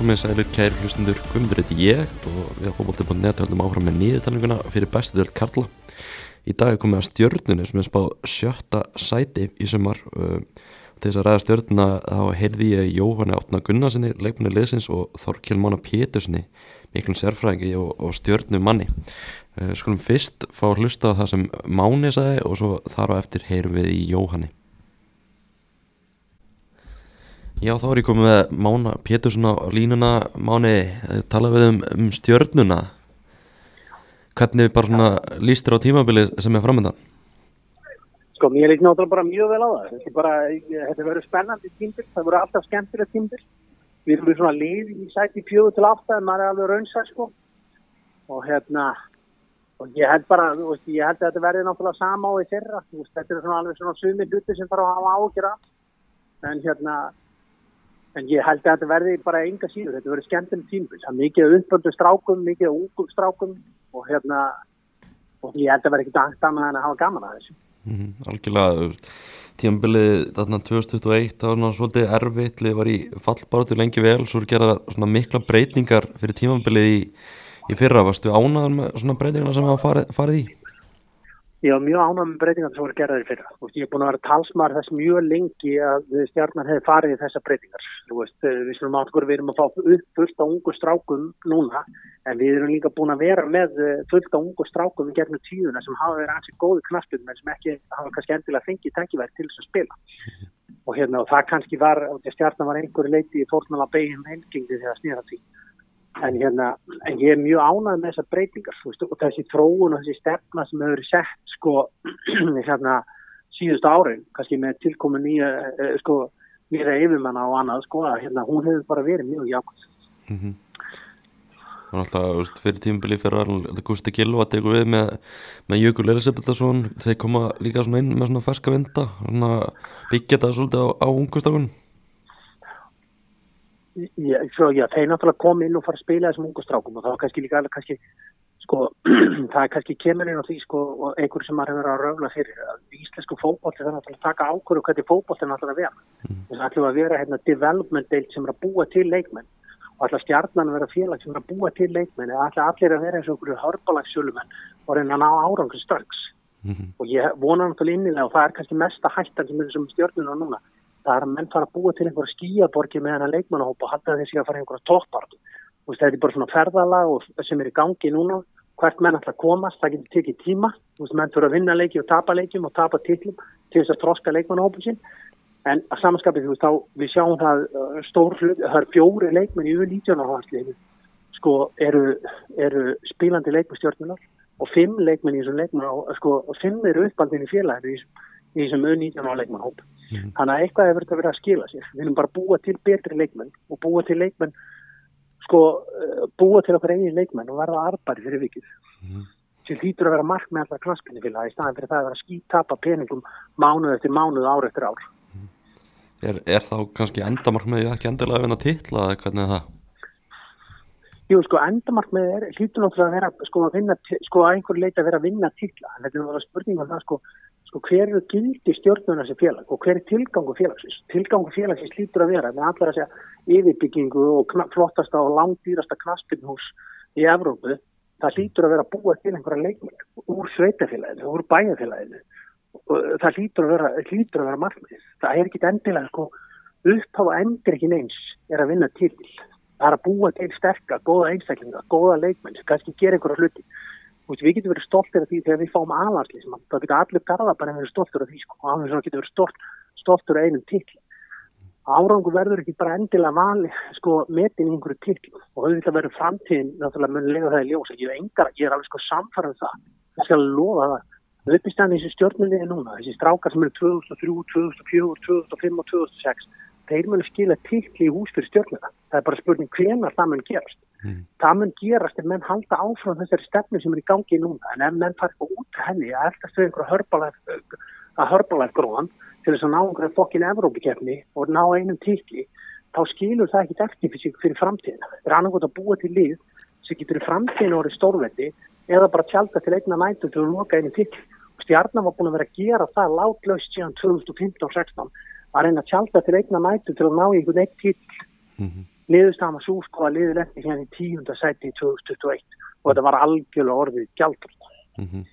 Komið sælir kæri hlustundur, Guðmundur heiti ég og við á fókbólti.net höldum áfram með nýðutalninguna fyrir bestu delt Karla. Í dag er komið að stjörnunni sem er spáð sjötta sæti í sumar. Uh, til þess að ræða stjörnuna þá heyrði ég Jóhanni Átna Gunnarsinni, leikmenni liðsins og Þorkjell Mána Pétursinni, miklum sérfræðingi og, og stjörnum manni. Uh, skulum fyrst fá að hlusta það sem Máni sagði og svo þar á eftir heyrum við í Jóhanni. Já, þá er ég komið með Mána Pétursson á línuna. Máni, tala við um, um stjörnuna. Hvernig bara svona lístir á tímabili sem er framöndan? Sko, mér líkt náttúrulega bara mjög vel á það. Þetta, bara, þetta verður spennandi tímbil, það verður alltaf skemmtilega tímbil. Við erum svona lið í sæti fjögur til átta en maður er alveg raunsæð, sko. Og hérna, og ég held bara, veist, ég held að þetta verður náttúrulega sama á því fyrra. Þetta er svona alveg svona sumi hluti sem þarf að hafa ágjur af. En hérna, En ég held að þetta verði bara enga síður, þetta verði skemmtileg tímbil, það er mikið uppböndu strákum, mikið ungum strákum og hérna, og ég held að verði ekkert angst annað en að hafa gaman að þessu. Mm -hmm, algjörlega, tímabilið þarna 2021, það var svona svolítið erfitt, það var í fallbáratu lengi vel, svo er gerað svona mikla breytingar fyrir tímabilið í, í fyrra, varstu ánaðar með svona breytingarna sem það farið, farið í? Ég var mjög ánægum með breytingar sem voru gerðið fyrir. Veist, ég er búin að vera talsmar þess mjög lengi að stjarnar hefði farið í þessa breytingar. Veist, við slumum átkur við erum að fá upp fullt á ungu strákum núna en við erum líka búin að vera með fullt á ungu strákum gerðinu tíuna sem hafa verið ansið góði knastum en sem ekki hafa kannski endilega fengið tækifæri til þess að spila. Og, hérna, og það kannski var, stjarnar var einhverju leiti í fórnala beginn helgingdi þegar snýra því. En, hérna, en ég er mjög ánægð með þessar breytingar veist, og þessi þróun og þessi stefna sem hefur sett sko, hérna, síðust árin, kannski með tilkomin nýja eh, sko, nýra yfirmanna og annað, sko, að hérna, hún hefur bara verið mjög jákvæmt. Mm -hmm. Það var alltaf fyrir tímbili fyrir að Gusti Gilva tegur við með, með Jökul Elisabethason, þeir koma líka inn með ferska vinda, byggja þetta svolítið á, á ungustakunum. Já, svo, já, þeir náttúrulega kom inn og fara að spila þessum ungu strákum og það var kannski líka alveg kannski, sko, það er kannski kemur inn á því, sko, og einhver sem maður hefur að raugla fyrir, að íslensku fókbótti það er náttúrulega að taka ákvöru hvernig fókbótti er náttúrulega að vera. Mm. Það ætlum að vera hérna development deilt sem er að búa til leikmenn og ætla stjarnan að vera félag sem er að búa til leikmenn eða ætla allir að vera eins og einhverju hörbalagssjölumenn og reyna að ná árangur strax. Mm -hmm. Og ég vona náttúrulega innilega og það er kannski mesta hættan sem er þessum stjörnuna núna það er að menn fara að búa til einhverja skíaborgi með hennar leikmannahópa og halda þessi að fara einhverja toppart og þetta er bara svona ferðalag sem er í gangi núna. Hvert menn ætla að komast, það getur tekið tíma. Veist, menn fyrir að vinna leiki og tapa leikjum og tapa tillum til þess að troska leikmannahópun sin en að samanskapið þú veist þá við sjáum það stór hlut það er fjóri leikmenn í U19 sko eru, eru spílandi leikmannstjórnunar og fimm leikmenn í þessum leikmann sko, og fimm eru uppaldin í félaginu í þessum U19 leikmannhóp. Mm. Þannig að eitthvað hefur þetta verið að skila sér. Við viljum bara búa til betri leikmenn og búa til leikmenn, sko, búa til okkur eigin leikmenn og verða arbæri fyrir vikið. Mm. Sem hlýtur að vera mark með alltaf knaspinni vilja í staðan fyrir það að vera skítapa peningum mánuð eftir mánuð, ár eftir ár. Mm. Er, er þá kannski endamark með því ekki endilega að vinna titla eða hvernig er það? Jú, sko, endamark með er hlýtur náttúrulega að vera, sko, að vinna, sko, að einhver leita að vera að vinna titla. Þetta er náttúrulega spurning um það, sko, sko hver eru gildi stjórnuna sem félag og hver er tilgangu félagsins? Tilgangu félagsins lítur að vera með allar að segja yfirbyggingu og flottasta og langdýrasta knaspinnhús í Evrópu, það lítur að vera búa til einhverja leikmenn úr sveitafélaginu, úr bæjafélaginu og það lítur að vera, vera margmið, það er ekki endilega sko uppháða endur ekki neins er að vinna til það er að búa til sterkar, góða einstaklinga, góða leikmenn kannski gera einhverja hluti Veist, við getum verið stoltir af því þegar við fáum aðvarslismann. Það getur allir garða bara verið stoltur af því sko. og það getur verið stolt, stoltur af einum til. Árangu verður ekki bara endilega vali sko, metin í einhverju til og auðvitað verður framtíðin náttúrulega mun lega það í ljós. Ég er, engar, ég er alveg sko samfarað um það. Það skal lofa það. Það er uppistæðan þessi stjórnulega núna. Þessi strákar sem eru 2003, 2004, 2005 og 2006 þeir munu skila tilli í hús fyrir stjórnuna. Það er bara spurning hvenar það mun gerast. Mm. Það mun gerast ef menn halda áfram þessari stefni sem er í gangi núna. En ef menn fara eitthvað út henni að eftir stöðu einhverja hörbalæf gróðan til þess að ná einhverja fokkin Evrópikefni og ná einum tilli, þá skilur það ekki eftir fyrir, framtíðina. Það er annarkot að búa til lið sem getur í framtíðinu orðið stórvendi eða bara tjálta til einna nættu til að loka einu tilli. Stjarnar var búin að vera að gera það látlaust síðan 2015-16 að reyna að tjálta til einna nættu til að ná einhvern eitt til mm -hmm. niðurstaðan var svo sko að liðið lendi hérna í tíunda sæti í 2021 og þetta var algjörlega orðið gjaldur mm -hmm.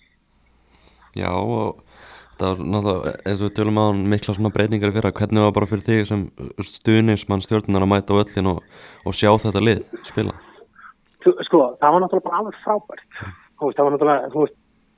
Já og það var náttúrulega eins og við tölum á mikla svona breytingar fyrir að hvernig var bara fyrir þig sem stuðningsmann stjórnunar að mæta á öllin og, og sjá þetta lið spila Sko það var náttúrulega bara alveg frábært veist það var náttúrulega þú veist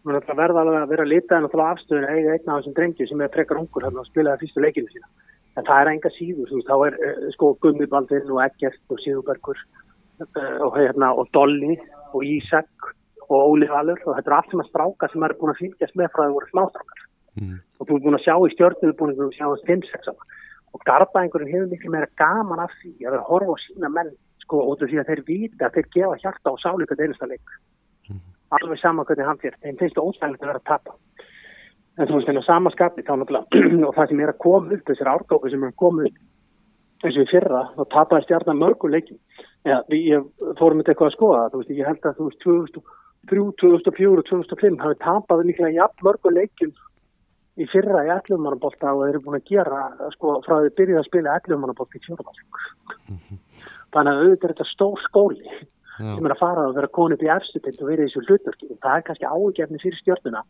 verða alveg að vera litað náttúrulega afstöðun að eiga einna af þessum drengi sem er frekar ungur hérna og spilaði fyrstu leikinu sína en það er enga síður, þú veist, þá er uh, sko Gummibaldin og Eggert og Sigurbergur uh, og hérna og Dolly og Ísak og Óli Valur og þetta er allt sem að stráka sem er búin að fylgjast með frá að það voru smástrákar mm. og þú er búin að sjá í stjórnum, þú er búin að sjá í steinsexana og garbaðingurinn hefur miklu meira gaman af því að að horfa á sína menn sko út af því að þeir vita að þeir gefa hjarta og sáleika einasta leik mm. Alveg sama hvernig hann fyrir, þeim finnst það óstæðilegt að vera að tapa en þú veist, en á sama skapi þá náttúrulega og það sem er að koma upp, þessir árgófi sem er að koma upp eins og í fyrra, þá tapaði stjarnar mörguleikin ja, ég fórum þetta eitthvað að skoða þú veist, ég held að þú veist 2003, 2004 og 2005 hafi tapað líklega jafn mörguleikin í fyrra í ellumannabólta og þeir eru búin að gera sko frá því byrjuð að spila ellumannabólta í mm -hmm. þannig að auðvitað er þetta stór skóli. Sem er að fara að vera upp í erstutind og vera í þessu hlutverki það er kannski ágefni fyrir stjórnuna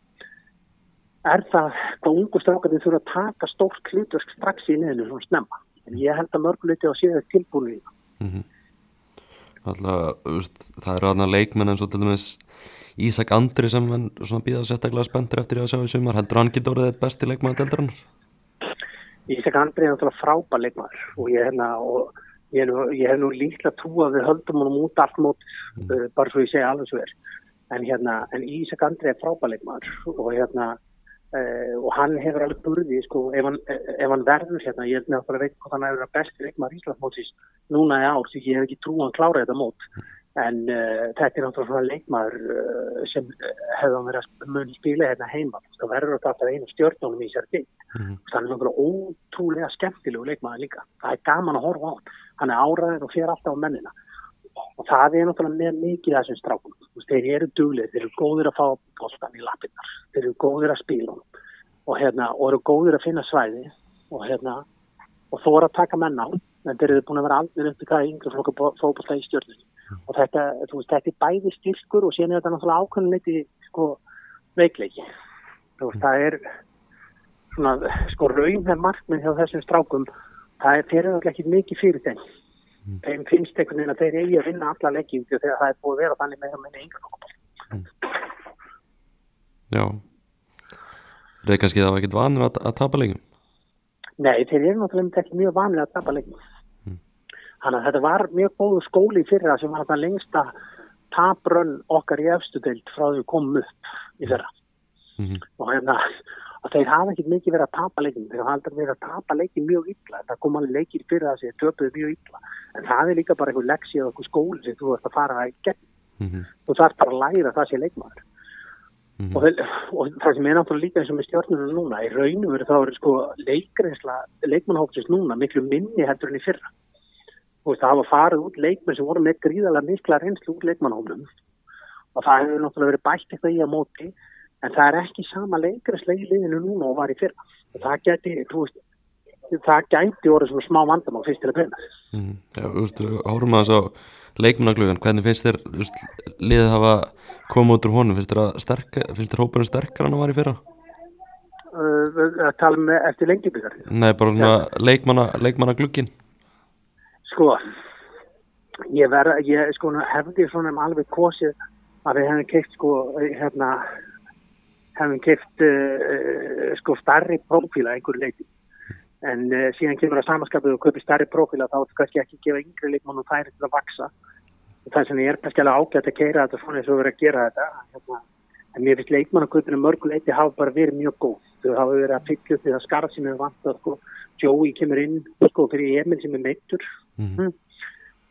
er það hvað ungu strákandi þurfa að taka stórt hlutverk strax í neðinu svona snemma? En ég held að mörguleiti á síðan tilbúinu í það. Mm -hmm. Alltaf, það eru aðna leikmenn eins og til dæmis Ísak Andri sem hann býða sérstaklega spenntur eftir að sjá í sumar. Heldur hann getur orðið eitt besti hann? Ísak Andri er náttúrulega frábær leikmann og ég hef hérna, nú, nú líkla trú að við höldum hann út allt mót mm. uh, bara svo ég segja alveg svo er en, hérna, en Ísak Andri er frábær leikmann og hérna Uh, og hann hefur alveg burði sko, ef, hann, ef hann verður hérna ég er náttúrulega veit hvað hann hefur að besti leikmar Íslandsmótsins núna í ár því ég hef ekki trú að hann klára þetta mót. En uh, þetta er náttúrulega leikmar uh, sem hefur hann verið að mun spila hérna heima þá verður þetta alltaf einu stjórnum í sér til mm -hmm. þannig að hann er ótrúlega skemmtilegu leikmar líka. Það er gaman að horfa á hann. Hann er áraður og fer alltaf á mennina og það er náttúrulega með mikið þessum strákum. Þeir eru duglið, þeir eru góðir að fá bóltan í lappinnar, þeir eru góðir að spíla og, hérna, og eru góðir að finna svæði. Og, hérna, og þó er að taka menn á. En þeir eru búin að vera aldrei í það yngre fókbólta í stjórnum og þetta, veist, þetta er bæði styrkur og síðan er þetta náttúrulega ákveðinleiti sko, veikleiki. Veist, það er svona sko raun með markminn hjá þessum strákum. Það er fyrir ekki mikið fyrir þeim mm. þeim finnst einhvern veginn að þeir eigi að vinna alla leggjum þegar það er búið að vera þannig með að minna yngur mm. Já Það er kannski þá ekkit vanur að, að tapa leggjum Nei, þeir eru náttúrulega ekki mjög vanur að tapa leggjum mm. Þannig að þetta var mjög góðu skóli fyrir það sem var það lengsta taprönn okkar í efstu deilt frá því komum upp í þeirra -hmm. og hérna að þeir hafa ekki mikið verið að tapa leikin þeir hafa aldrei verið að tapa leikin mjög illa. Það kom alveg leikir fyrir það sem töpuði mjög illa. En það er líka bara einhver leksi eða einhver skóli sem þú ert að fara að gegn. Mm -hmm. þú þarf bara að læra það sem leikmaður. Mm -hmm. og, og það sem er náttúrulega líka eins og með stjórnunum núna í raunum verið þá er sko leikriðsla leikmannhópsins núna miklu minni heldur enn í fyrra. Og það hafa farið út leikmenn sem voru með gríðalega mikla reynslu út leikmannhópnum og það hefur náttúrulega verið bætt eitthvað í að móti en það er ekki sama leikræslega í liðinu núna og var í fyrra. Og það geti, þú veist það gæti orðið svona smá vandamál fyrst til að byrja mm, Já, þú veist, árum að þess að leikmunaglugan, hvernig finnst þér veist, liðið hafa komið út úr honum? Finnst þér, hópurinn sterkar en það var í fyrra? Uh, að tala með eftir lengjubíkar Nei, bara svona ja. leikmanna, leikmannaglugin Sko ég verða, ég sko hefði svona alveg kosið að við hefum keitt sko hérna hefum keft uh, uh, sko starri prófíla einhverju leiti en uh, síðan kemur það samanskapið og köpir starri prófíla þá er þetta kannski ekki að gefa yngri leikmann og færi til að vaksa og það sem ég er kannski alveg ágætt að keira þetta svona eins og verið að gera þetta hérna. en mér finnst leikmannaköpinu mörguleiti hafa bara verið mjög góð þau hafa verið að fylla upp því það skarð sem er vant að sko, Joey kemur inn sko fyrir Emil sem er meittur mm -hmm. hm.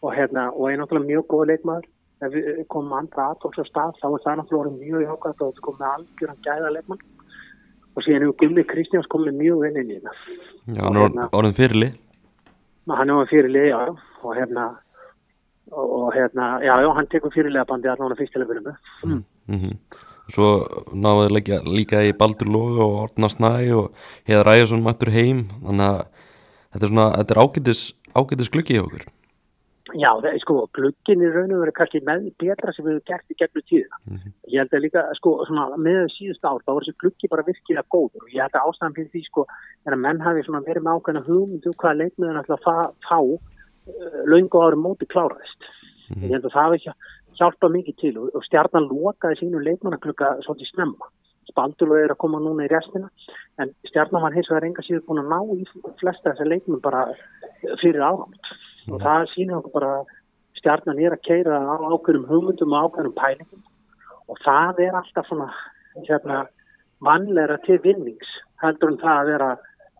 og hérna og er náttúrulega mjög góð leikmaður ef við komum andra aðtóks á stað þá er það náttúrulega mjög hjákvæmt og það kom með algjörðan gæðalegmann og síðan hefur Gulli Kristjáns komið mjög vel inn í það. Já, hann er hérna, orðin fyrirli. Hann er orðin fyrirli, já og hérna og hérna, já, já, hann tekur fyrirlega bandi allavega fyrstilega mm. mm -hmm. Svo náðu líka, líka í Baldur Lógu og Orna Snæ og Heiðar Ægjarsson mættur heim. Þannig að þetta er þetta er ágætis glöggi í okkur Já, það er sko, glugginn í raun og verið kannski með betra sem við hefum gert í gegnum tíðina. Mm -hmm. Ég held að líka, sko, svona, með síðust ár, þá voru þessi gluggi bara virkilega góður og ég held að ástæðan fyrir því, sko, er að menn hafi svona verið með ákveðna hugmyndu um hvaða leikmiðan ætla að fá, fá uh, laungu ári móti kláraðist. Mm -hmm. Ég held að það hefði hjálpað mikið til og, og stjarnan lokaði sínu leikmannaklugga svolítið snemma. Spaldur er að koma núna í restina, en stjarnan var hins vegar enga síður búin að ná í flesta þessar leikmenn bara fyrir áhamt og það sýnir okkur bara stjarnan er að keira á ákveðum hugmyndum og ákveðum pælingum. Og það er alltaf svona hérna, mannleira til vinnings heldur um það að vera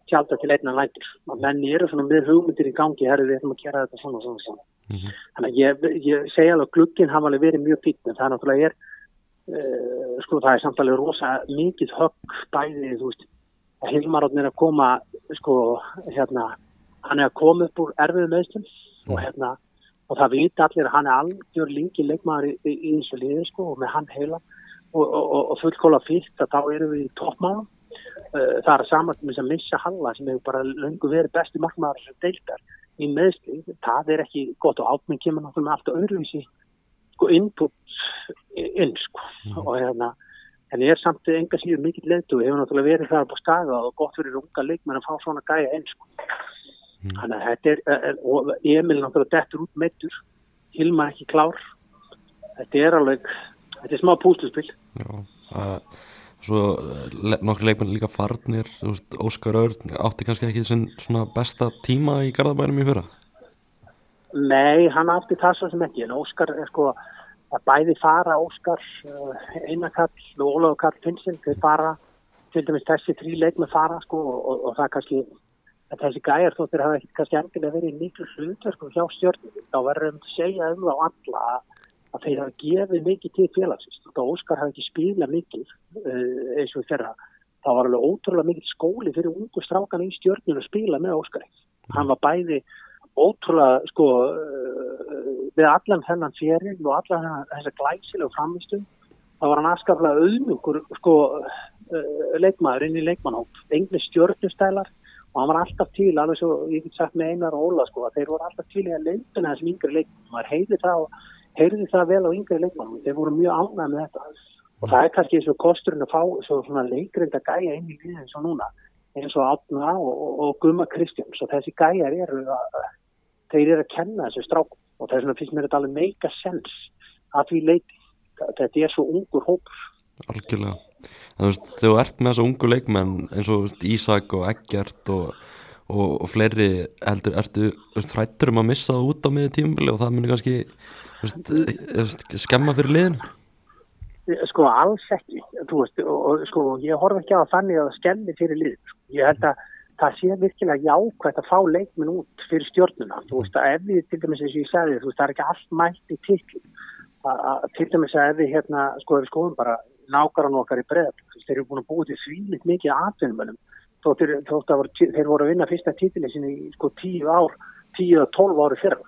tjálta til einna lætur. Og menni eru svona með hugmyndir í gangi herri við ætlum að gera þetta svona svona svona. Mm -hmm. þannig að ég, ég segja alveg að glugginn hafa alveg verið mjög fín en það er náttúrulega er uh, sko það er samtalið rosa mikið högg bæði þú veist að Hilmaróðin er að koma sko hérna hann er að koma upp úr erfiðu meðstum mm. og hérna og það vita allir að hann er algjör lingi leikmaður í, í, í og liði sko og með hann heila og, og, og fullkóla fyrst að þá erum við í toppmáðum uh, það er saman með þess að missa Halla sem hefur bara lungu verið besti markmaður sem deildar í meðsli það er ekki gott og átminn kemur náttúrulega alltaf öðruvísi sko input inn sko mm. og hérna en ég er samt enga síður mikill leitu hefur náttúrulega verið það på skaga og gott fyrir unga leikmenn að fá svona gæja inn sko. Þannig að þetta er, er og Emil náttúrulega dettur út meittur, Hilmar ekki klár. Þetta er alveg, þetta er smá púsluspill. Já, að, svo le, nokkur leikmenn líka farnir, veist, Óskar Örn átti kannski ekki svona besta tíma í Garðabænum í fyrra? Nei, hann átti það svo sem ekki, en Óskar er sko að bæði fara Óskar, eh, Einarkall og Ólaður Karl Finnsson, þeir fara, til dæmis þessi þrjí leikmenn fara sko og, og, og það kannski að þessi gæjar þóttir hafa ekkert kannski endilega verið miklu hlutverkum hjá stjórnum þá verðum við að segja um þá alla að þeir hafa gefið mikið til félagsins. Þá Óskar hafi ekki spílað mikið uh, eins og þeirra þá var alveg ótrúlega mikið skóli fyrir ungu strákan í stjórnum að spíla með Óskar hann var bæði ótrúlega sko við allan þennan fjeril og allan þessa glæsileg framistum þá var hann aðskaplega auðmjögur sko uh, leikmaður inn í leikmannhótt engli stjórnustælar og hann var alltaf til, alveg svo ég get sagt með einar og Óla sko, að þeir voru alltaf til í að leipina þessum yngri leikmannum, maður heyrði það, heyrði það vel á yngri leikmannum, þeir voru mjög ánæg með þetta. Og það er kannski eins og kosturinn að fá svona leikrinda gæja inn í eins og núna, eins og Átna og, og, og Guma Kristjáns. Og þessi gæjar eru að, þeir eru að kenna þessu strákum. Og þess vegna finnst mér þetta alveg meika sens að því leiki, þetta er svo ungur hópur. Algjörlega þú veist, þegar þú ert með þessa ungu leikmenn eins og veist, Ísak og Eggert og, og, og fleiri heldur, ertu þrættur um að missa það út á miður tímubili og það myndir kannski veist, skemma fyrir liðin Sko, alls ekki veist, og sko, ég horf ekki á þannig að það skemmi fyrir liðin sko. ég held að það sé virkilega jákvæmt að fá leikminn út fyrir stjórnuna þú veist, að ef við, til dæmis eins og ég sagði þú veist, það er ekki allt mælt í til til dæmis að ef við hérna, sko, við skoðum bara nákvæmlega nokkar í breð þeir eru búin að búið til svílitt mikið aðfinnumölum þótt þeir voru að vinna fyrsta títilin sinni í sko tíu ár tíu að tólf ári fyrra.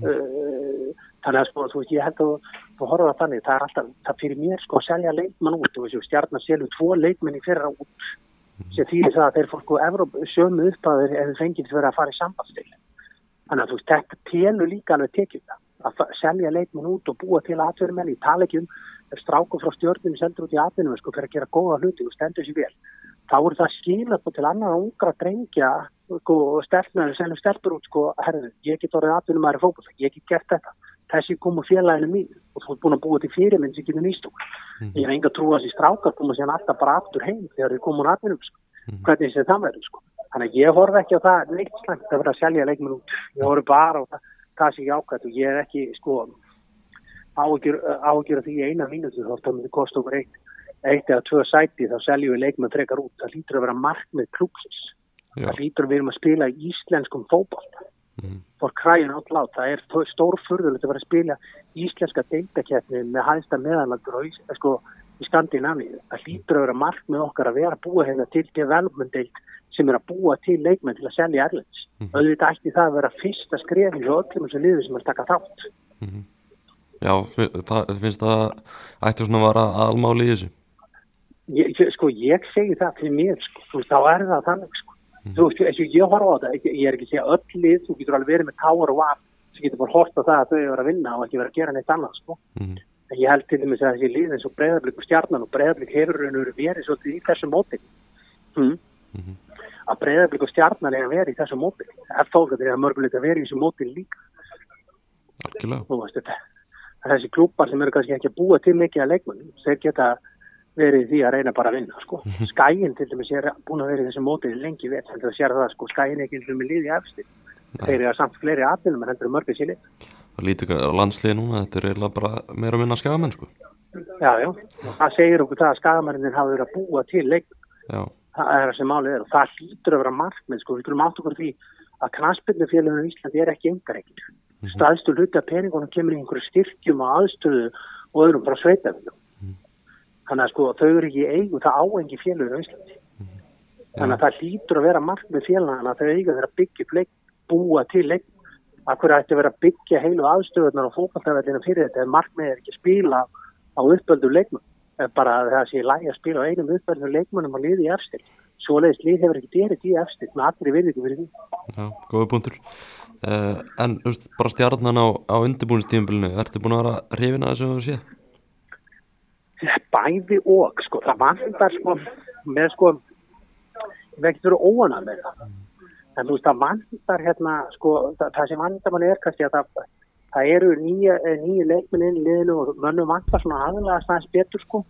Mm. uh, þannig að sko þú veist ég held að þú horfa það þannig það er alltaf, það fyrir mér sko að selja leikmann út og stjarnar selju tvo leikmenn í fyrra út. Mm. sem þýðir það að þeir fór sko sömu uppáður ef þeir fengið fyrir að fara í sambandsstil þannig að þú veist þetta telur líka alveg tekið það að selja leikmann út og búa til aðverjumenn í talegjum stráku frá stjórnum sendur út í atvinnum sko, fyrir að gera góða hluti og stendur sér vel. Þá er það skilað til annar ungra drengja sko, og stelpnari sem stelpur út sko, herðu, ég get orðið atvinnum aðra fókul, ég get gert þetta. Þessi komu félaginu mín og þú er búin að búa til fyrirminn sem getur nýst mm. ég hef enga trú að þessi strákar koma sér alltaf bara aftur heim þegar þið komur atvinnum mm. hvernig þessi það verður sko? Þannig að ég horf ekki á það neitt slangt að vera að selja leikmenn út. Ég horf bara á það, það sem ég ákvæmt og ég er ekki sko áhugjur af því eina mínutu þá þá myndir kosta okkur eitt, eitt eða tvö sæti þá seljum við leikmenn frekar út. Það lítur að vera markmið klúksis það lítur að við erum að spila í íslenskum fókbalt mm. for crying out loud það er stórfurðulegt að vera að spila íslenska deildaketni með hægsta meðanlandur og sko, í Skandinavíu það lítur að vera markmið okkar að vera að búa hérna til development deild sem er að búa til leikmenn til að selja erlends mm. auðvitað ætti það að vera fyrsta skrefing og öllum sem liður sem er að taka þátt mm. Já, það finnst það ætti svona að vara almáli í þessu ég, Sko ég segi það fyrir mér sko, þú þá er það þannig sko mm. þú veist, eins og ég horfa á það ég, ég er ekki að segja öll lið, þú getur alveg verið með káar og var sem getur bara hort á það að þau eru að vinna og ekki vera að gera neitt annað sko. Mhm. En ég held til dæmis að þessi lið eins og breyðarblik og stjarnan og breyðarblik hefur verið svolítið í þessu móti. Mm. Mhm. að breyðarblik og stjarnan er að vera í þessu móti. Ef þókað er að mörgulegt að vera í þessu móti líka. Þetta. Að þessi klúpar sem eru kannski ekki að búa til mikið að leikmönnum, þeir geta verið í því að reyna bara að vinna sko. skæin til dæmis er búin að vera í þessu móti lengi en það sér það sko, skæin er ekki eins og með liði efstir þeir eru samt fleiri aðbyrnum en heldur mörgir síli og lítið á landsliði núna, þetta er eiginlega bara meira að minna skagamenn sko. Já, já, það segir okkur það að skagamærinir hafa verið að búa til já, það er það sem málið er. Og það hlýtur að vera markmið sko, við þurfum átt okkur því að knaspirnufélaginu í Íslandi er ekki engareikir staðstu hluti að peningunum kemur í einhverju styrkjum og aðstöðu og öðrum bara sveitafélum þannig að sko þau eru ekki eigu það á engi félaginu í Íslandi. Þannig að það hlýtur að vera markmið félagina að þau eiga þeirra byggja leik, búa til leik hverju ætti að vera að byggja heilu aðstöðunar og fókbaltafellina fyrir þetta ef markmið er ekki að spila á uppöldu leikmenn ef bara að það sé lægi að spila á einum uppöldu leikmennum að liði í efstil? Svoleiðis lið hefur ekki derið í efstil með allir ekki fyrir því. Já, góði punktur. Uh, en veist, bara stjarnan á, á undirbúinistíðumbilinu, ertu búin að vera að þessu að sé? bæði og sko, það vantar sko með sko við ekki verið óanað með það en þú veist það vantar hérna sko það, það sem vantar mann er kannski að það, það eru nýja, nýja leikminn inn í liðinu og mönnum vantar svona aðlega snæðis betur sko.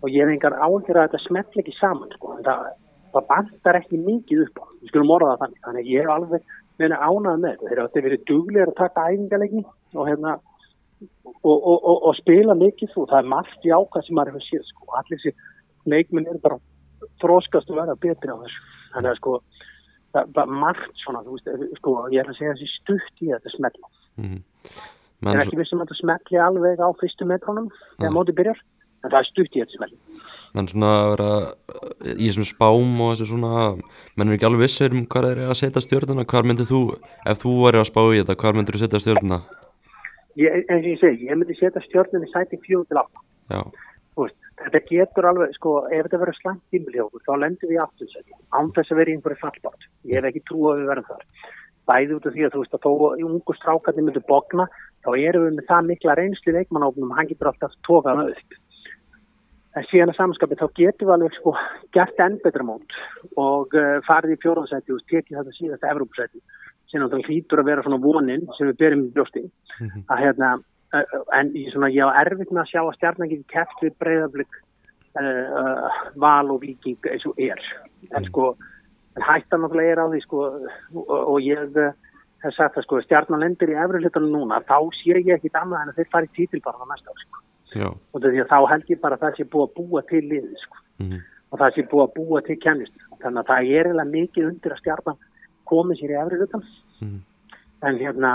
Og ég hef engar áhengjur að þetta smetla ekki saman sko en það, það vantar ekki mikið upp á. Við skulum orða það þannig. Þannig að ég er alveg meina ánað með þetta. Þeir eru verið duglegir að taka æfingarleiki og hérna og, og, og, og spila mikið og það er margt í ákvæð sem maður hefur séð sko. allir þessi leikminn eru bara þróskast og verða betri á þessu. Þannig að sko það er margt svona þú veist, sko, ég er að segja þessi stutt í þetta smetla Mm ég menn, er ekki vissum að þetta smetli alveg á fyrstu metrónum þegar móti byrjar en það er stutt í þetta smetli menn svona að vera uh, í þessum spám og þessu svona menn er ekki alveg vissir um hvað er að setja stjórnuna hvar myndir þú, ef þú væri að spá í þetta hvar myndir þú setja stjórnuna? ég, eins og ég segi, ég myndi setja stjórnum í sæti fjóð til veist, þetta getur alveg, sko, ef þetta verður slangt tímil hjá okkur, þá lendur við í aftursæti án þess að vera einhverju fallbátt ég hef ekki trú að við verðum þar. Bæði út af því að þú veist að þó ungu strákarnir myndu bogna, þá erum við með það mikla reynslu leikmannófnum, hann getur alltaf tókað upp. En síðan að samanskapið þá getur við alveg sko gert enn betra mót og uh, farið í fjóðansæti og tekið þetta síðasta Evrópsæti sem náttúrulega hlýtur að vera svona vonin sem við berum í. Brjósti að hérna en ég, svona, ég á erfitt með að sjá að stjarnan getur keft við breyðarblik uh, uh, val og viking eins og er. En sko en hættan náttúrulega er á því sko og, og ég hef sagt að sko stjarnan lendir í efri hlutunum núna þá sé ég ekki annað en að þeir fari títil bara á næsta sko. Og því að þá held ég bara að það sé búið að búa til liðið sko. Mhm, og það sé búið að búa til kennist þannig að það er eiginlega mikið undir að stjarnan komið sér í efri hlutan mhm, en hérna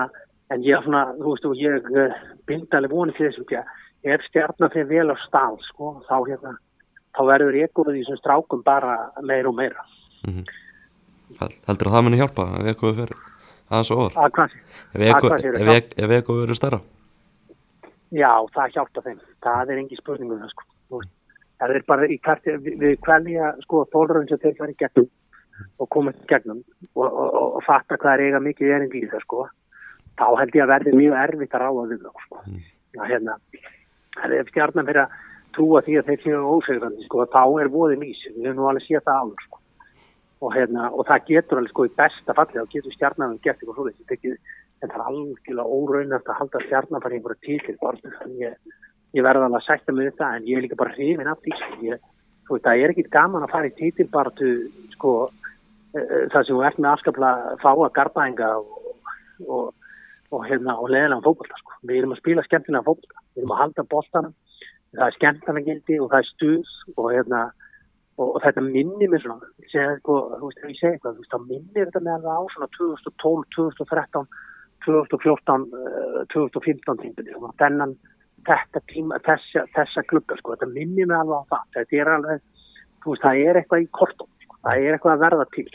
en ég er svona, þú veist, og ég uh, bind alveg vonið til þessum að ef stjarnan fyrir vel á stál, sko, þá hérna þá verður ekkuð í þessum strákum bara meira og meira mhm. Hel- Heldur að það muni hjálpa ef eitthvað fyrir aðeins og ofar? að Ef ef eitthvað verður stærra? já, það hjálpa þeim það er engi spurningum það, sko það er bara í karti við, við kvelja, sko, þólurinn sem þeir fara í gegnum og komast í gegnum og, og, og, og fatta hvað er eiga mikið það, sko þá held ég að verði mjög erfitt að ráða við það, sko. Að hérna, það er stjarnan fyrir að trúa því að þeir séu ósegrandi, sko, þá er voðið mís við höfum nú alveg séð það áður, sko. Og, hérna, og það getur alveg sko í besta falli þá getur stjarnan gert eitthvað svo þessi en það er algjörlega óraunast að halda stjarnan í einhverja títil bara ég, ég verða alveg að sætta mig þetta en ég er líka bara hrifin af því sko. ég, veist, það er ekkit gaman að fara í títil bara til sko e, e, það sem þú ert með afskapla fáa garbaðinga og, og, og, hérna, og leðilega fókbalta sko. við erum að spila skemmtilega fókbalta við erum að halda boltanum. Það er skemmtilega gildi og það er stuð og hérna og, og þetta minnir mér svona. Segja, sko, þú veist, ég segi eitthvað, þú veist, þá minnir þetta með alveg á svona 2012, 2013 2014, uh, 2015 tímpinni, svona þennan þetta tíma, þessa, þessa klukka sko, þetta minnir mig alveg á það, þetta er alveg þú veist, það er eitthvað í kortum sko. það er eitthvað að verða til.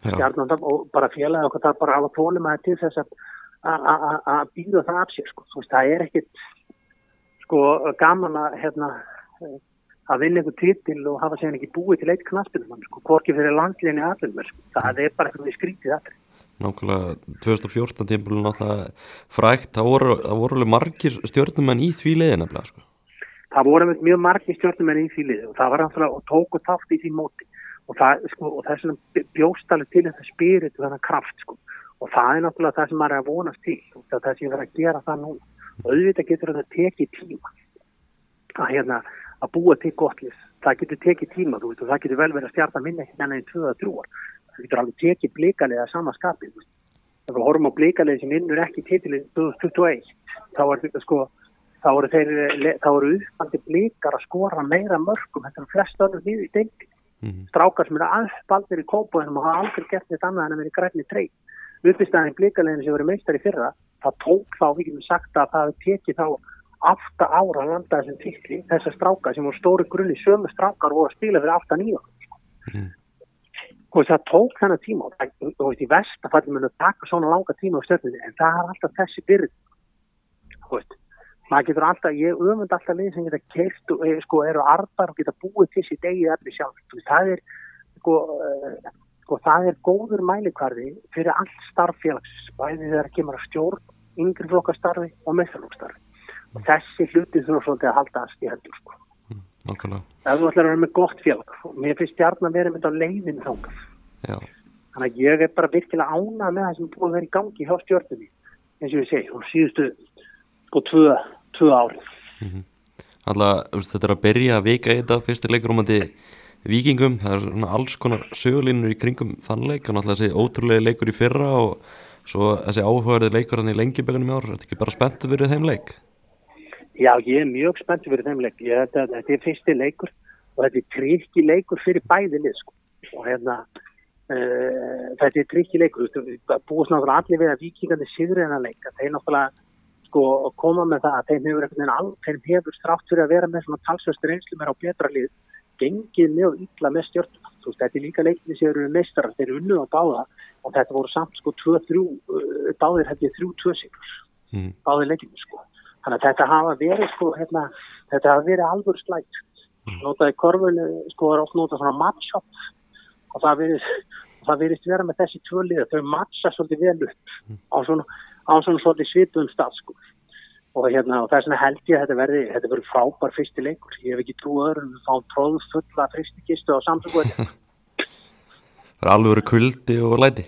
Og bara félagi okkur það bara hafa tólum að til þess að að- býða það af sér sko. Veist, það er ekkit sko gaman að hérna að vinna einhver titil og hafa sér ekki búið til eitt knaspinum sko, hvorki fyrir landlinni allir sko. það er bara eitthvað skrítið allir nákvæmlega 2014 tímpulun náttúrulega frækt, það voru, það voru alveg margir stjórnumenn í því nefnilega sko. Það voru mjög margir stjórnumenn í því liði og það var náttúrulega og tóku þátt í því móti og það, sko, og er svona bjóstalið til þetta spirit og þennan kraft sko og það er náttúrulega það sem maður er að vonast til. Það það sem ég verið að gera það nú auðvitað getur þetta tekið tíma. Að hérna að búa til gott list, það getur tekið tíma þú veist og það getur vel verið að stjarta minna einn tvöða trúar, það getur alveg tekið blíkalega sama skapið ef við horfum á blíkalega sem vinnur ekki titilin 2021, þá er þetta sko þá eru þeir, þá eru uppandi blíkar að skora meira mörgum þetta er flest önnur í deildi mm -hmm. strákar sem eru aðspaldir í kópunum og hafa aldrei gert þetta annað en að vera í grænni treyt uppistæðin blíkalegin sem verið meistar í fyrra það tók þá, við getum sagt að það teki þá afta ára að landa þessum tykli, þessar strákar sem voru stóri grunni, sömu strákar voru að spila fyrir afta nýja mm. og það tók þennan tíma og það, þú veist, í vestafalli munum taka svona langa tíma á stöðunni en það er alltaf þessi byrð þú veist, maður getur alltaf ég öfund alltaf lið sem geta keirt og sko, eru arbar og geta búið sér degið allir sjálf, það er sko, uh, sko það er góður mælikvarði fyrir allt starffélags bæðið þegar kemur að stjórn yngri flokkastarfi og meðfélagstarfi mm. og þessi hluti þurfa svolítið að haldast í hendur sko. Mm, ef þú ætlar að vera með gott félag og mér finnst stjarn að vera með þetta leiðin þángaf þannig að ég er bara virkilega ánað með það sem búið að vera í gangi hjá stjórnum eins og ég segi, og síðustu sko tvö, tvö árið mm -hmm. Alltaf þetta er að byrja að vika í þetta fyrstu leikur að þið vikingum, það er svona alls konar sögulínur í kringum þann leik og náttúrulega þessi ótrúlega leikur í fyrra og svo þessi áhugaverði leikur hann í lengjubögunum í ár, er þetta ekki bara spenntið fyrir þeim leik? Já, ég er mjög spenntið fyrir þeim leik, ég, þetta, þetta er fyrsti leikur og þetta er trikki leikur fyrir bæðinni sko. og hérna uh, þetta er trikki leikur búið svona allir við að vikingandi sigur en að leika, þeir náttúrulega sko koma með það að þeim hefur, all, þeim hefur strátt fyrir að vera með svona talsvöstur einslu mér á betra lið gengið mjög illa með stjórnum. Þú veist, þetta er líka leikni sem eru meistarar, þeir eru unnuð á báða og þetta voru samt sko 2-3, uh, báðir ég 3-2 sigur, mm. báðir leikni sko. Þannig að þetta hafa verið sko, hérna, þetta hafa verið alveg slægt. Mm. Nótaði korfunni sko er oft notað svona match-up og það verið, vera með þessi tvölið, þau matcha svolítið vel upp mm. á svona, svona svolítið svitum stað sko og hérna og það er svona held ég að þetta verði þetta verður frábær fyrstileikur ég hef ekki trú öðrum við fáum tróð fulla fyrstikistu á samtöku Það verður alveg kuldi og læti.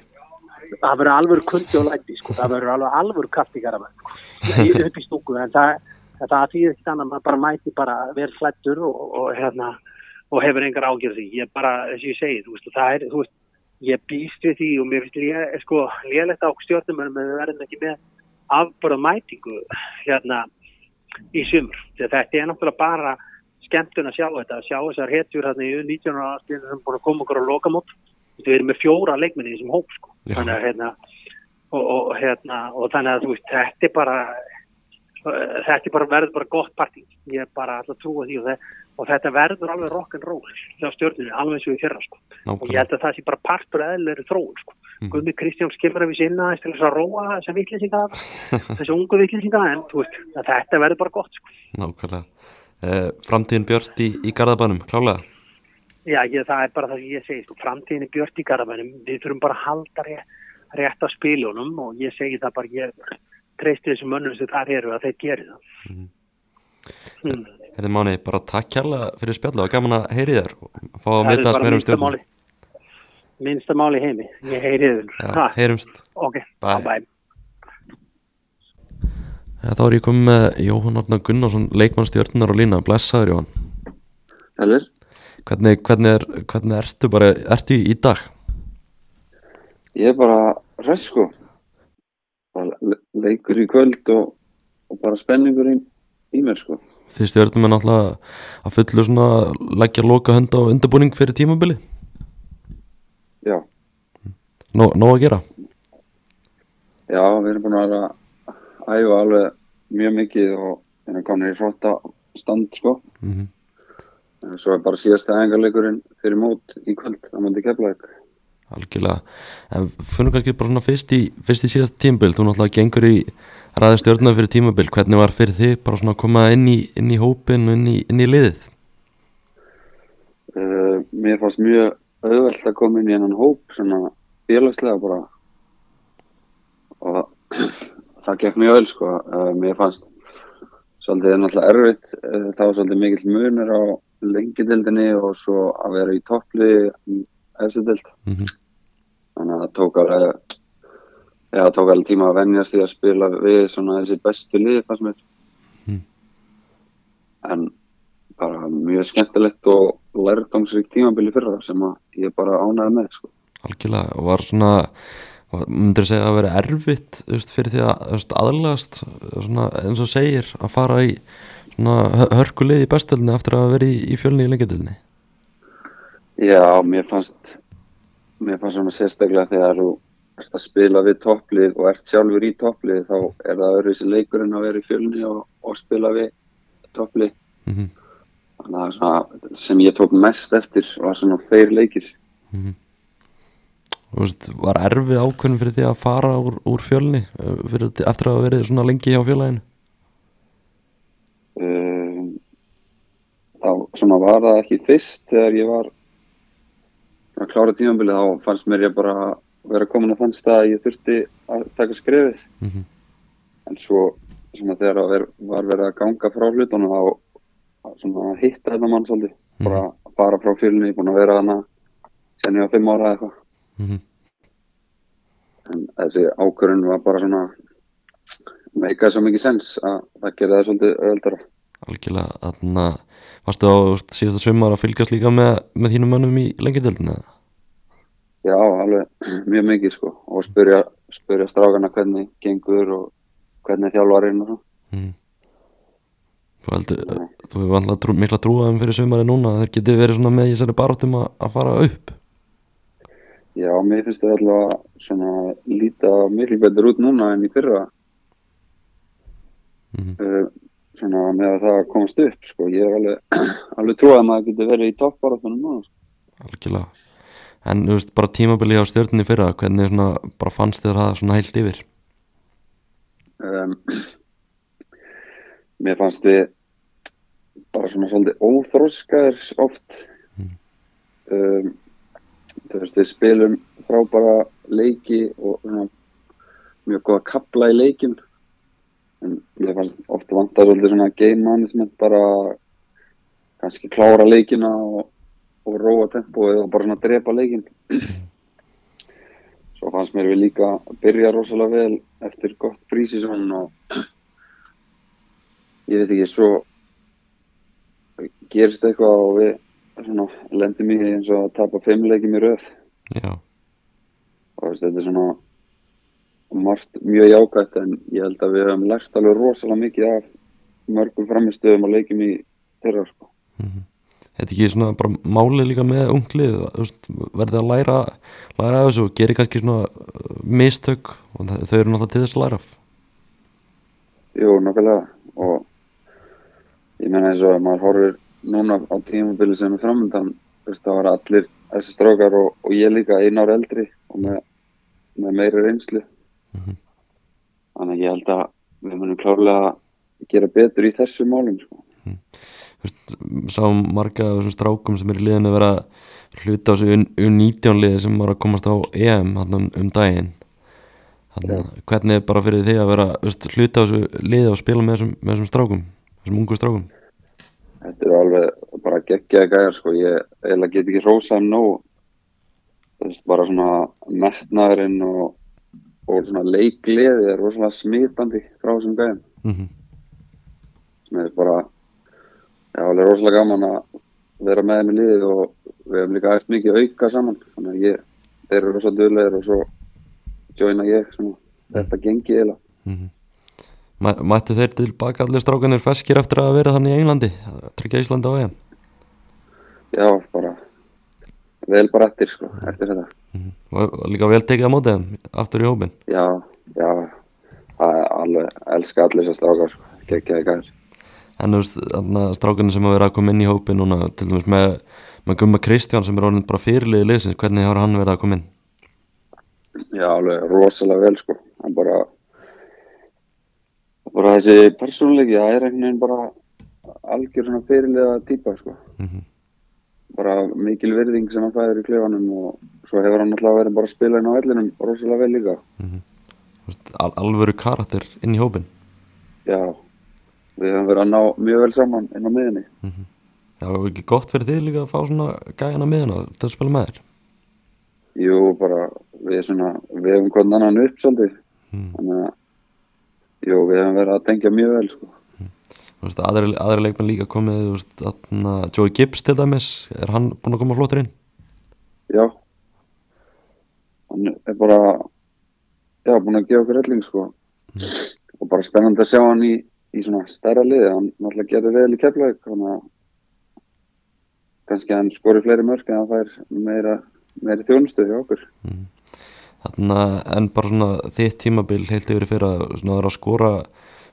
Það verður alveg kuldi og læti sko. það verður alveg alveg krafti ég er upp í stúku en það, það þýðir ekki annað maður bara mæti bara verð flættur og, og hérna og hefur engar ágjörð því. Ég bara, þess að ég segi, þú veist, það er veist, ég býst við því og mér finnst ég, sko, lélægt á stjórnum en við verðum ekki með afbúrða mætingu hérna í sumur. Þetta er náttúrulega bara skemmtun að sjá þetta, að sjá þessar hetjur hérna í 19. ástæðinu sem búin að koma okkur á lokamót. Við erum með fjóra leikminni í þessum hóp sko. Þannig að hérna og, og, hérna, og þannig að þú veist, þetta er bara þetta er bara verður bara gott partí. Ég er bara alltaf trúið því og það og þetta verður alveg rock'n'roll hjá stjórninu, alveg eins og við fyrra sko. og ég held að það sé bara partur eðlur þróun sko. mm. Guðmi Kristjáns kemur að við sinna til þess að róa þessa vittlisinga þessu ungu vittlisinga en veist, þetta verður bara gott sko. Nákvæmlega eh, Framtíðin Björn í, í Garðabænum, klálega? Já, ég, það er bara það sem ég segi sko. Framtíðin Björn í Garðabænum við þurfum bara að halda rétt, rétt á spilunum og ég segi það bara ég treysti þessum mönnum sem það eru að þeir gerir það mm. Mm. Þetta er mánu, bara takk kjalla fyrir spjallu og gaman að heyri þér og fá að vita sem er um stjórnum Minnsta máli heimi, ég heyri þér. Já, heyrumst. Ok, bye, bye. Ja, Þá er ég komið með Jóhann Arna Gunnarsson leikmannstjórnar og lína, blessaður Jóhann. Heldur hvernig, hvernig, er, hvernig ertu bara, ertu í dag? Ég er bara ræst sko. Bara leikur í kvöld og, og bara spenningur í, í mér sko Þið stjórnum er náttúrulega að fullu svona leggja loka hönda á undirbúning fyrir tímabili Já. Nó, Nó að gera? Já, við erum búin að æfa alveg mjög mikið og erum komin í hrótta stand sko. Mm -hmm. Svo er bara síðasta engarleikurinn fyrir mót í kvöld, það múndi kemla ekki Algjörlega, en fyrir kannski bara svona fyrst í, fyrst í síðasta tímabil, þú náttúrulega gengur í ræði stjórnum fyrir tímabil, hvernig var fyrir þið bara svona að koma inn í, inn í hópin og inn inn í liðið? Uh, mér fannst mjög auðvelt að koma inn í hennan hóp svona félagslega bara og það gekk mjög öll sko uh, mér fannst svolítið náttúrulega erfitt uh, það var svolítið mikill munur á lengidildinni og svo að vera í toppli í efstidild mm -hmm. þannig að það tók alveg já, það tók alveg tíma að venjast í að spila við svona þessi bestu lið fannst mér Mm. en bara mjög skemmtilegt og lærdomsrík tímabili fyrra sem ég bara ánæði með sko. algjörlega og var svona myndirðu segja að vera erfitt veist, fyrir því að veist, aðlagast svona, eins og segir að fara í hörkulið í bestöldinni eftir að verið í, í fjölni í lengjadöldinni Já, mér fannst mér fannst svona sérstaklega þegar þú ert að spila við topplið og ert sjálfur í topplið þá er það öðruvísi leikur en að vera í fjölni og, og spila við topplið. Mm -hmm. þannig að sem ég tók mest eftir var svona þeir leikir. Þú veist, var erfið ákvörðin fyrir því að fara úr, úr fjölni eh, fyrir, eftir að hafa verið svona lengi hjá fjölaðinu um, þá svona var það ekki fyrst þegar ég var að klára tímabilið þá fannst mér ég bara vera komin á þann stað að ég þurfti að taka skrefið. Mm -hmm. en svo svona þegar það ver, var verið að ganga frá hlutunum þá hitta þetta mann svolítið. Bara að fara frá fjölni, búin að vera hana sen ég var fimm ára eða eitthvað. Mm en þessi ákvörðun var bara svona meikaði svo mikið sens að það gerði það svolítið öðuldara algjörlega þarna varstu á síðasta sumar að fylgjast líka með, með þínum mönnum í lengjadöldinni Já, alveg mjög mikið sko og spyrja, spyrja strákana hvernig gengur og hvernig þjálfarinn og svo. mm. þú heldur þú hefur alltaf trú, mikla trúaðum fyrir sumari núna þeir geti verið svona með í þessari baróttum að, að fara upp Já, mér finnst það alltaf svona líta miklu betur út núna en í fyrra mm. uh, svona með að það komast upp sko. Ég er alveg, alveg trúið að maður geti verið í toppbaratunum núna sko. algjörlega en þú veist bara tímabilið á stjórninni fyrra hvernig svona bara fannst þér það svona heilt yfir? Um, Mér fannst við bara svona svolítið óþróskaðir oft. Mm. um, þú veist við spilum frábæra leiki og svona, mjög góða kapla í leikin en mér fannst ofta vantar svolítið svona game management bara kannski klára leikina og, og róa tempóið og bara svona drepa leikin svo fannst mér við líka að byrja rosalega vel eftir gott prísísón og ég veit ekki svo gerist eitthvað og við svona, lendum í eins og að tapa fimm leikjum í röð. Já, og veist, þetta er svona margt mjög jákvæmt en ég held að við höfum lært alveg rosalega mikið af mörgum framistöðum og leikjum í þeirra sko. Þetta ekki svona bara málið líka með unglið verðið að læra læra af þessu og gerir kannski svona uh, mistök og þau eru náttúrulega til þess að læra af Jú, nokkulega og ég menna eins og að maður horfir núna á tímabili sem er framöndan það var allir þessi strákar og, og ég líka einn ár eldri og með, með meiri reynslu Mhm. þannig að ég held að við munum klárlega gera betur í þessu málum sko. Veist, sáum marga af þessum strákum sem er í liðinu að vera hluta á þessu U19 liði sem var að komast á EM hann um, um daginn. Þannig að hvernig er bara fyrir því að vera veist, hluta á þessu liði og spila með þessum, með þessum strákum þessum ungu strákum? Þetta eru alveg bara geggjaði gæjar sko. ég eiginlega get ekki rósað um nóg. Er bara svona metnaðurinn og, og svona leikleði er rosalega smitandi frá þessum gæjum. Mm -hmm. sem er bara já, alveg rosalega gaman að vera með þeim í liðið og við hefum líka eftir mikið auka saman þannig að ég, þeir eru rosalega duglegir og svo joina ég svona, þetta gengi eða Mættu þeir tilbaka allir strákanir feskir eftir að vera þannig í Englandi að tryggja Íslandi á EM? Já, bara vel bara eftir sko, eftir þetta. Mm og og líka vel tekið á mótið aftur í hópin já, já það alveg, elska allir þessar strákar sko, geggjaði gæjar en þú veist, strákanir sem hafa verið að koma inn í hópin núna, til dæmis með, með Gumma Kristján sem er orðin bara fyrirliði liðsins, hvernig hafa hann verið að koma inn? Já, alveg rosalega vel sko. Hann bara, bara þessi persónuleiki, það er einhvern veginn bara algjör svona fyrirlega típa sko. Mm Bara mikil virðing sem hann fæður í klefanum og svo hefur hann alltaf verið bara að spila inn á vellinum rosalega vel líka. Þú veist, al alvöru karakter inn í hópin Já, við höfum verið að ná mjög vel saman inn á miðinni Það var ekki gott fyrir þig líka að fá svona gæjana miðuna til að spila með þér? Jú, bara við svona, við hefum hvern annan upp svolítið. Mm. þannig að jú, við hefum verið að tengja mjög vel sko. Þú veist, aðri, aðri leikmenn líka komið veist, þarna, Joey Gibbs til dæmis er hann búinn að koma flottur inn? Já. Hann er bara já, búin að gefa okkur helling sko. og bara spennandi að sjá hann í, í svona stærra liði, hann náttúrulega getur vel í keflaug þannig að kannski hann skori fleiri mörg en hann fær meira, meiri þjónustu hjá okkur þarna, en bara svona þitt tímabil heilt yfir fyrir að að skora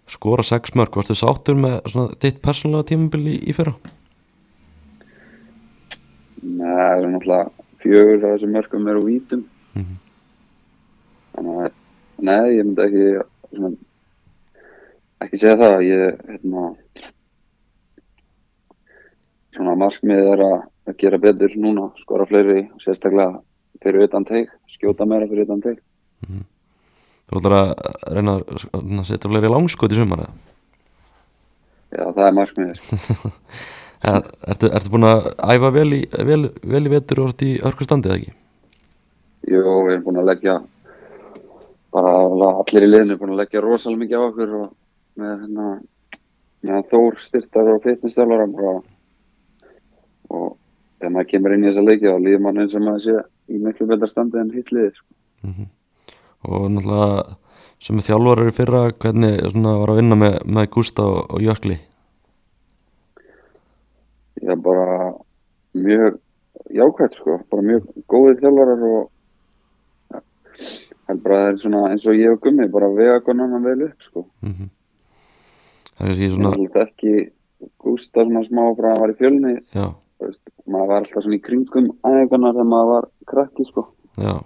skora sex mörg, varstu sáttur með svona, þitt persónulega tímabil í, í fyrra? Nei, það er náttúrulega fjögur af þessum mörgum eru úr vítum Mhm. þannig að nei, ég myndi ekki svona, ekki segja það ég, hérna svona markmið er að, gera betur núna, skora fleiri sérstaklega fyrir utan teig skjóta meira fyrir utan teig Þú ætlar að reyna að setja fleiri langskot í sumar já, það er markmiðið Er, ertu, ertu búin að æfa vel í, vel, vel í vetur og í örkustandi eða ekki? Jú, við erum búin að leggja bara allir í liðinu búin að leggja rosalega mikið á okkur og með hérna með Þór styrtar og fitnessstjálfara bara og þegar maður kemur inn í þessa leiki þá líður mann eins og maður sé í miklu betra standi en hitt liðið sko. Og náttúrulega sem þjálfarar í fyrra, hvernig svona, var að vinna með, með Gústa og, og Jökli? Ég er bara mjög jákvæmt sko, bara mjög góðir þjálfarar og ja, held bara að það er svona eins og ég og Gummi bara vega konan hann vel upp sko. Mm Það er Ég svona, held ekki Gústa svona smá frá að var í fjölni. Veist, maður var alltaf svona í kringum æðingarnar þegar maður var krakki sko. Já,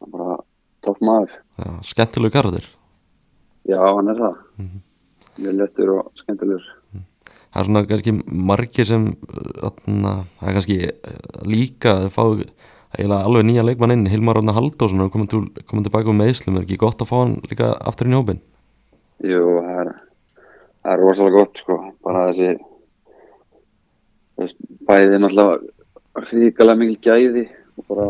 Það var bara topp maður. Já, skemmtilegu karakter. já, hann er það. Mjög lettur og skemmtilegur. Það er svona kannski margir sem, þarna, það er kannski eh, líka að fá alveg nýja leikmann inn, Hilmar Ráðna Halldórsson og komið, til, komið tilbaka um meðslum, er ekki gott að fá hann líka aftur í hópin? Jú, það er það er rosalega gott sko. Bara þessi veist, bæði náttúrulega ríkalega mikil gæði og bara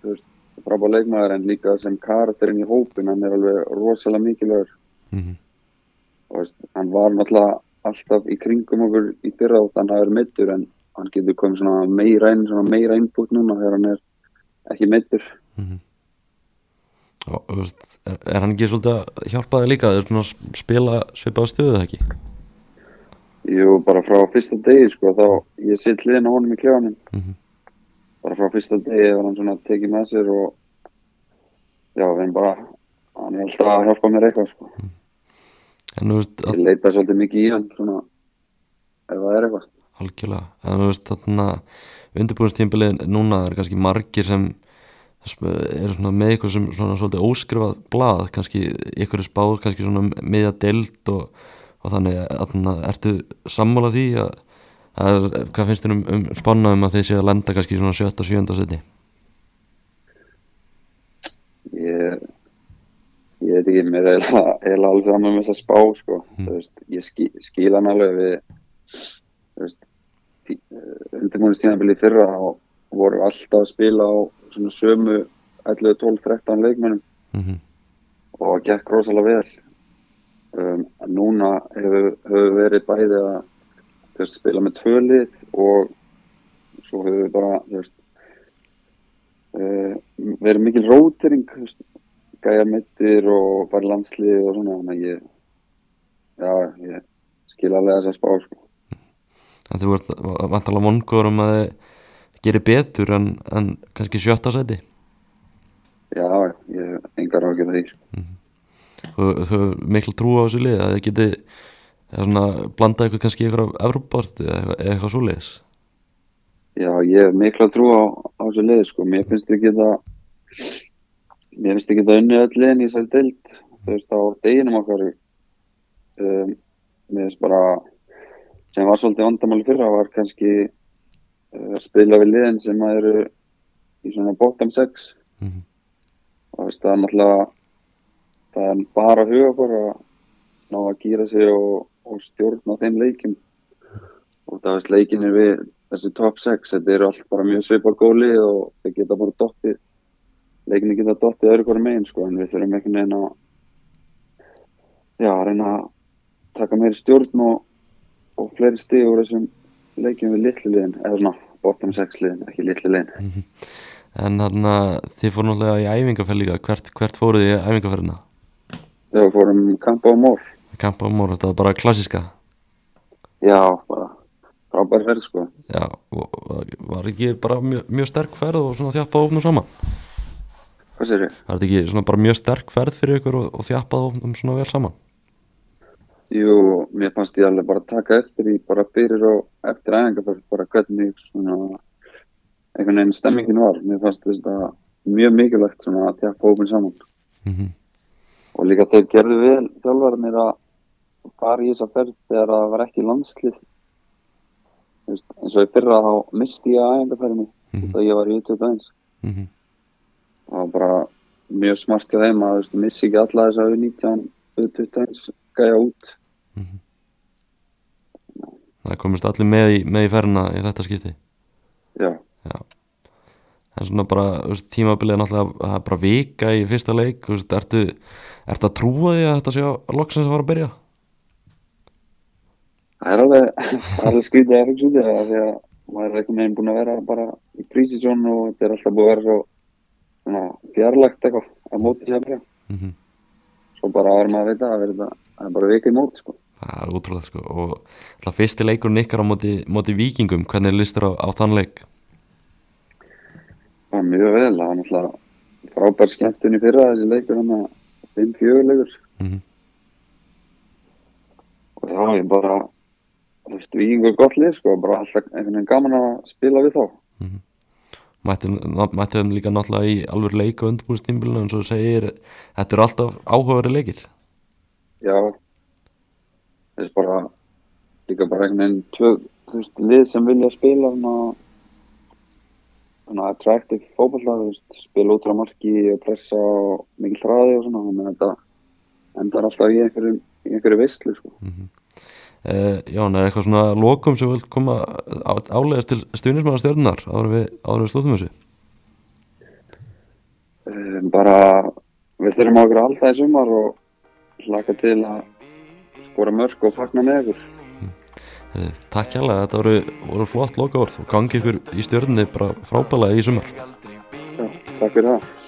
þú veist, frábár leikmaður en líka sem karakterinn í hópin hann er alveg rosalega mikilvægur. Mm og veist, hann var náttúrulega alltaf í kringum okkur í fyrra og hann hafi verið meittur en hann getur komið svona meira inn svona meira input núna þegar hann er ekki Og, þú veist, er, er hann ekki svolítið að hjálpa þig líka, að spila svipaða stöðu það ekki? Jú, bara frá fyrsta degi sko, þá ég sitt liðin á honum í kljóðanum Mhm. bara frá fyrsta degi var hann svona tekið með sér og já, erum bara hann er alltaf að hjálpa mér eitthvað sko. En þú veist, ég leita svolítið mikið í hann svona, ef það er eitthvað algjörlega, en þú veist, þarna undirbúinstímbilið núna er kannski margir sem eru svona með eitthvað sem svona svolítið óskrifað blað, kannski ykkur er spáð kannski svona miðja deild og, og þannig, þarna, ertu sammála því að, að hvað finnst þér um, um spanna um að þið séu að lenda kannski svona sjötta, sjönda seti? ég ég veit ekki, mér er eiginlega alveg saman með þess að spá sko. Þú veist, ég skil hann alveg við þú veist undirbúinstíðanbili fyrra og voru alltaf að spila á svona sömu 11, 12, 13 leikmennum Mm -hmm. og gekk rosalega vel um, núna hefur, hefur verið bæði að veist, spila með tvölið og svo hefur við bara veist, uh, verið mikil veist, gæja mittir og bara landslið og svona þannig að ég já, ég skil alveg þess að spá sko. En þú ert vantalega vongur um að þið gerir betur en, en kannski sjötta seti? já, ég hef engar á að gera því sko. Þú þú hefur miklu trú á þessu lið að þið geti eða svona, blanda ykkur kannski ykkur af Evroport eða eitthvað, eitthvað svoleiðis Já, ég hef mikla trú á, á þessu lið sko. Mér finnst við geta mér finnst við geta unnið öll liðin í þessari deild þú veist á deginum okkar um, mér finnst bara sem var svolítið vandamáli fyrra var kannski að spila við liðin sem að eru í svona bottom 6 Mhm. og þú veist það er náttúrulega það er bara huga okkur að ná að gýra sig og, og stjórna þeim leikim og það veist leikinni við þessi top 6, þetta eru allt bara mjög svipar góli og þeir geta bara dottið leikinni geta dottið öðru hverju megin sko en við þurfum ekki neina að já, að reyna að taka meiri stjórn og, og fleiri stig úr þessum leikjum við litlu liðin eða svona bottom 6 liðin, ekki litlu liðin En þannig að þið fórum náttúrulega í æfingarferð líka hvert, hvert fóruð þið í æfingarferðina? við fórum kampa á mór Kampa á mór, þetta var bara klassiska já, bara frábær ferð sko Já, og- og var ekki bara mjög, mjög sterk ferð og svona þjappað ofnum saman? hvað sér ég? Var þetta ekki svona bara mjög sterk ferð fyrir ykkur og, og þjappað ofnum svona vel saman? Jú, mér fannst ég alveg bara taka eftir í bara fyrir og eftir æfingarferð bara hvernig svona einhvern veginn stemmingin var. Mér fannst þetta mjög mikilvægt svona að tjaka hópin saman. Mm og líka þeir gerðu vel þjálfarnir að fara í þessa ferð þegar það var ekki landslið. Eins og í fyrra þá misti ég æfingarferðinni Mhm. þegar ég var í 21 -hmm. það var bara mjög smart hjá þeim að missi ekki alla þess að 19 21 gæja út Það komist allir með í, með í ferðina í þetta skipti. Já, En svona bara, veist, tímabilið er náttúrulega það er bara vika í fyrsta leik veist, ertu, ertu að trúa því að þetta sé að loksins að fara að byrja? það er alveg það er út í það því að maður er einhvern veginn búin að vera bara í prísisjón og þetta er alltaf búið að vera svo fjarlægt eitthvað að móti sér að byrja Mm svo bara er maður að vita að þetta það er bara vika í móti sko. Það er útrúlega sko. Og alltaf fyrsti leikurinn ykkar á móti, móti vikingum, hvernig listur á, á þann leik? það er mjög vel, það var náttúrulega frábær skemmtun í fyrra þessi leikur hann að 5-4 leikur. Mm og já, ég bara þú veist, vikingur gott lið sko, bara alltaf einhvern veginn gaman að spila við þá. Mætti, mætti þeim líka náttúrulega í alveg leik og undirbúrstímbilinu eins og þú segir, þetta eru alltaf áhugaveri leikir. Já. Þess bara líka bara einhvern veginn tvö, þú veist, lið sem vilja spila svona attractive veist, spila út á marki og pressa og mikil hraði og svona, þannig að þetta endar alltaf í einhverju, einhverju veistlu sko. uh, Jón, er eitthvað svona lokum sem vil koma álegast til stuðnismæða stjórnar áður við, við slúðum þessu. Bara við þurfum á okkur að halda í sumar og hlaka til að skora mörg og fagna með ykkur. Uh, Takk hjálpa, þetta voru, voru flott lokaord og gangi ykkur í stjórnni bara frábælega í sumar. Já, takk fyrir það